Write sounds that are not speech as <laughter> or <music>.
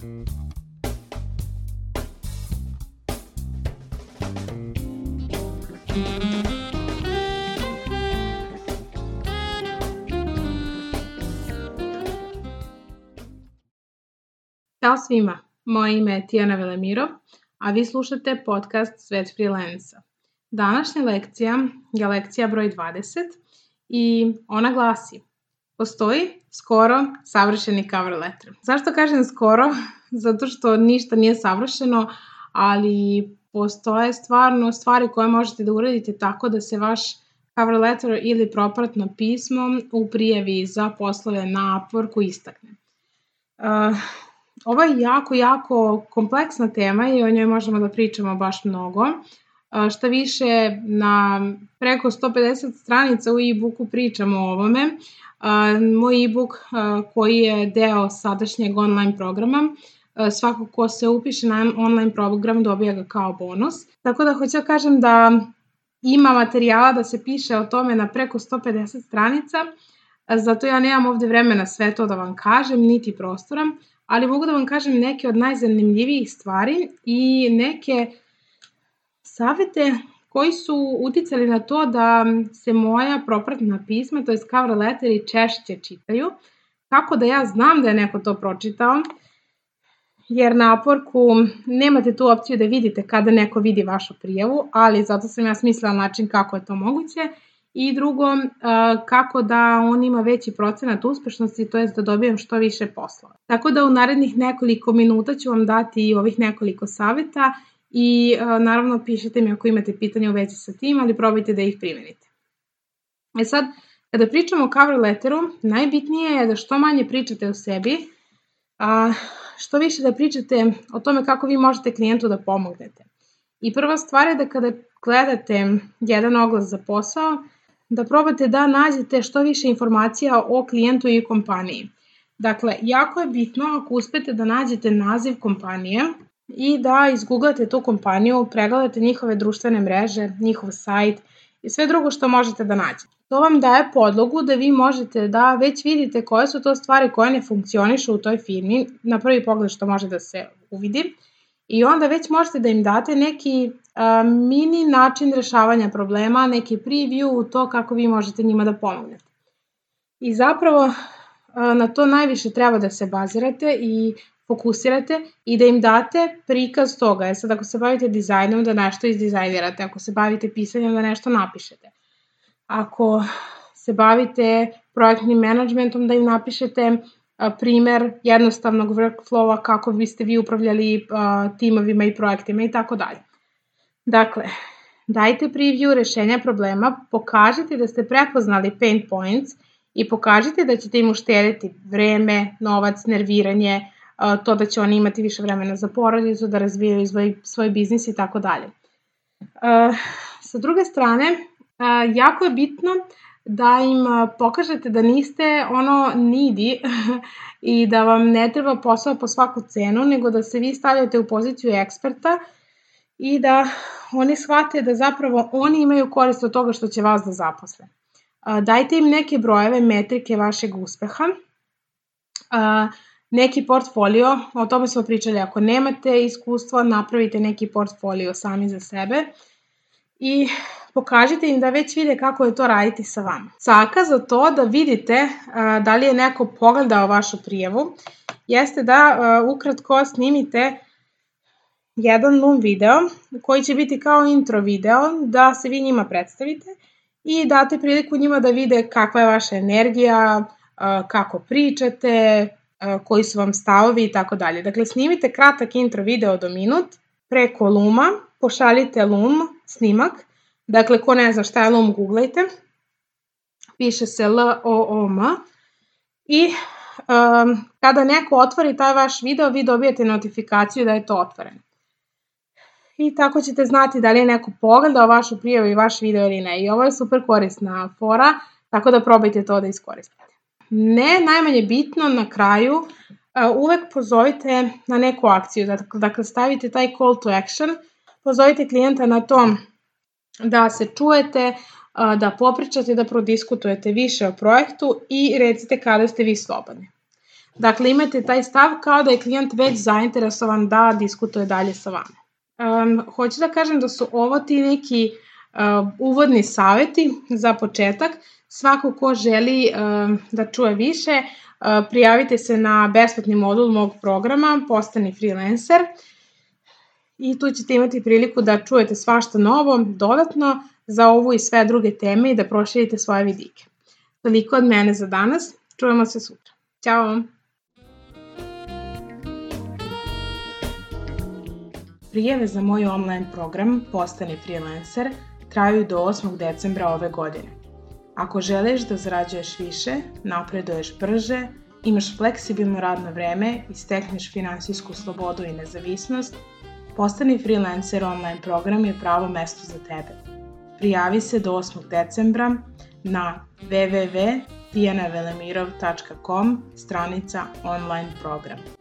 Ćao svima, moje ime je Tijana Velemirov, a vi slušate podcast Svet freelansa. Današnja lekcija je lekcija broj 20 i ona glasi Postoji skoro savršeni cover letter. Zašto kažem skoro? <laughs> Zato što ništa nije savršeno, ali postoje stvarno stvari koje možete da uradite tako da se vaš cover letter ili propratno pismo u prijavi za poslove na Upworku istakne. Uh, Ovo je jako, jako kompleksna tema i o njoj možemo da pričamo baš mnogo. Šta više, na preko 150 stranica u e-booku pričamo o ovome. Moj e-book koji je deo sadašnjeg online programa, svako ko se upiše na online program dobija ga kao bonus. Tako da hoću da kažem da ima materijala da se piše o tome na preko 150 stranica, zato ja nemam ovde vremena sve to da vam kažem, niti prostora, ali mogu da vam kažem neke od najzanimljivijih stvari i neke savete koji su uticali na to da se moja propratna pisma, to je cover letteri, češće čitaju. Kako da ja znam da je neko to pročitao, jer na Upworku nemate tu opciju da vidite kada neko vidi vašu prijavu, ali zato sam ja smislila način kako je to moguće i drugo, kako da on ima veći procenat uspešnosti, to je da dobijem što više poslova. Tako da u narednih nekoliko minuta ću vam dati ovih nekoliko saveta i naravno pišite mi ako imate pitanja u vezi sa tim, ali probajte da ih primenite. E sad, kada pričamo o cover letteru, najbitnije je da što manje pričate o sebi, a što više da pričate o tome kako vi možete klijentu da pomognete. I prva stvar je da kada gledate jedan oglas za posao, da probate da nađete što više informacija o klijentu i kompaniji. Dakle, jako je bitno ako uspete da nađete naziv kompanije i da izgooglate tu kompaniju, pregledate njihove društvene mreže, njihov sajt i sve drugo što možete da nađete. To vam daje podlogu da vi možete da već vidite koje su to stvari koje ne funkcionišu u toj firmi, na prvi pogled što može da se uvidi, i onda već možete da im date neki a, mini način rešavanja problema, neki preview u to kako vi možete njima da pomognete. I zapravo na to najviše treba da se bazirate i fokusirate i da im date prikaz toga. E sad ako se bavite dizajnom da nešto izdizajnirate, ako se bavite pisanjem da nešto napišete. Ako se bavite projektnim menadžmentom da im napišete primer jednostavnog workflowa kako biste vi upravljali timovima i projektima i tako dalje. Dakle, dajte preview rešenja problema, pokažite da ste prepoznali pain points i pokažite da ćete im uštediti vreme, novac, nerviranje, to da će oni imati više vremena za porodicu, da razvijaju svoj, svoj biznis i tako dalje. Sa druge strane, jako je bitno da im pokažete da niste ono needy <laughs> i da vam ne treba posao po svaku cenu, nego da se vi stavljate u poziciju eksperta i da oni shvate da zapravo oni imaju korist od toga što će vas da zaposle. Dajte im neke brojeve, metrike vašeg uspeha, neki portfolio, o tome smo pričali, ako nemate iskustva, napravite neki portfolio sami za sebe i pokažite im da već vide kako je to raditi sa vama. Caka za to da vidite da li je neko pogledao vašu prijavu jeste da ukratko snimite jedan loom video koji će biti kao intro video da se vi njima predstavite i date priliku njima da vide kakva je vaša energija, kako pričate, koji su vam stavovi i tako dalje. Dakle, snimite kratak intro video do minut preko Luma, pošaljite Loom snimak Dakle, ko ne zna šta je LOM, googlajte. Piše se L-O-O-M. I um, kada neko otvori taj vaš video, vi dobijete notifikaciju da je to otvoreno. I tako ćete znati da li je neko pogledao vašu prijavu i vaš video ili ne. I ovo je super korisna fora, tako da probajte to da iskoristite. Ne najmanje bitno na kraju, uh, uvek pozovite na neku akciju. Dakle, stavite taj call to action, pozovite klijenta na tom da se čujete, da popričate, da prodiskutujete više o projektu i recite kada ste vi slobodni. Dakle, imate taj stav kao da je klijent već zainteresovan da diskutuje dalje sa vama. Um, hoću da kažem da su ovo ti neki uh, uvodni saveti za početak. Svako ko želi da čuje više, prijavite se na besplatni modul mog programa Postani freelancer i tu ćete imati priliku da čujete svašta novo, dodatno za ovu i sve druge teme i da proširite svoje vidike. Toliko od mene za danas, čujemo se sutra. Ćao! Prijeve za moj online program Postani freelancer traju do 8. decembra ove godine. Ako želiš da zarađuješ više, napreduješ brže, imaš fleksibilno radno vreme i stekneš finansijsku slobodu i nezavisnost, Postani freelancer online program je pravo mesto za tebe. Prijavi se do 8. decembra na www.tijanavelemirov.com stranica online program.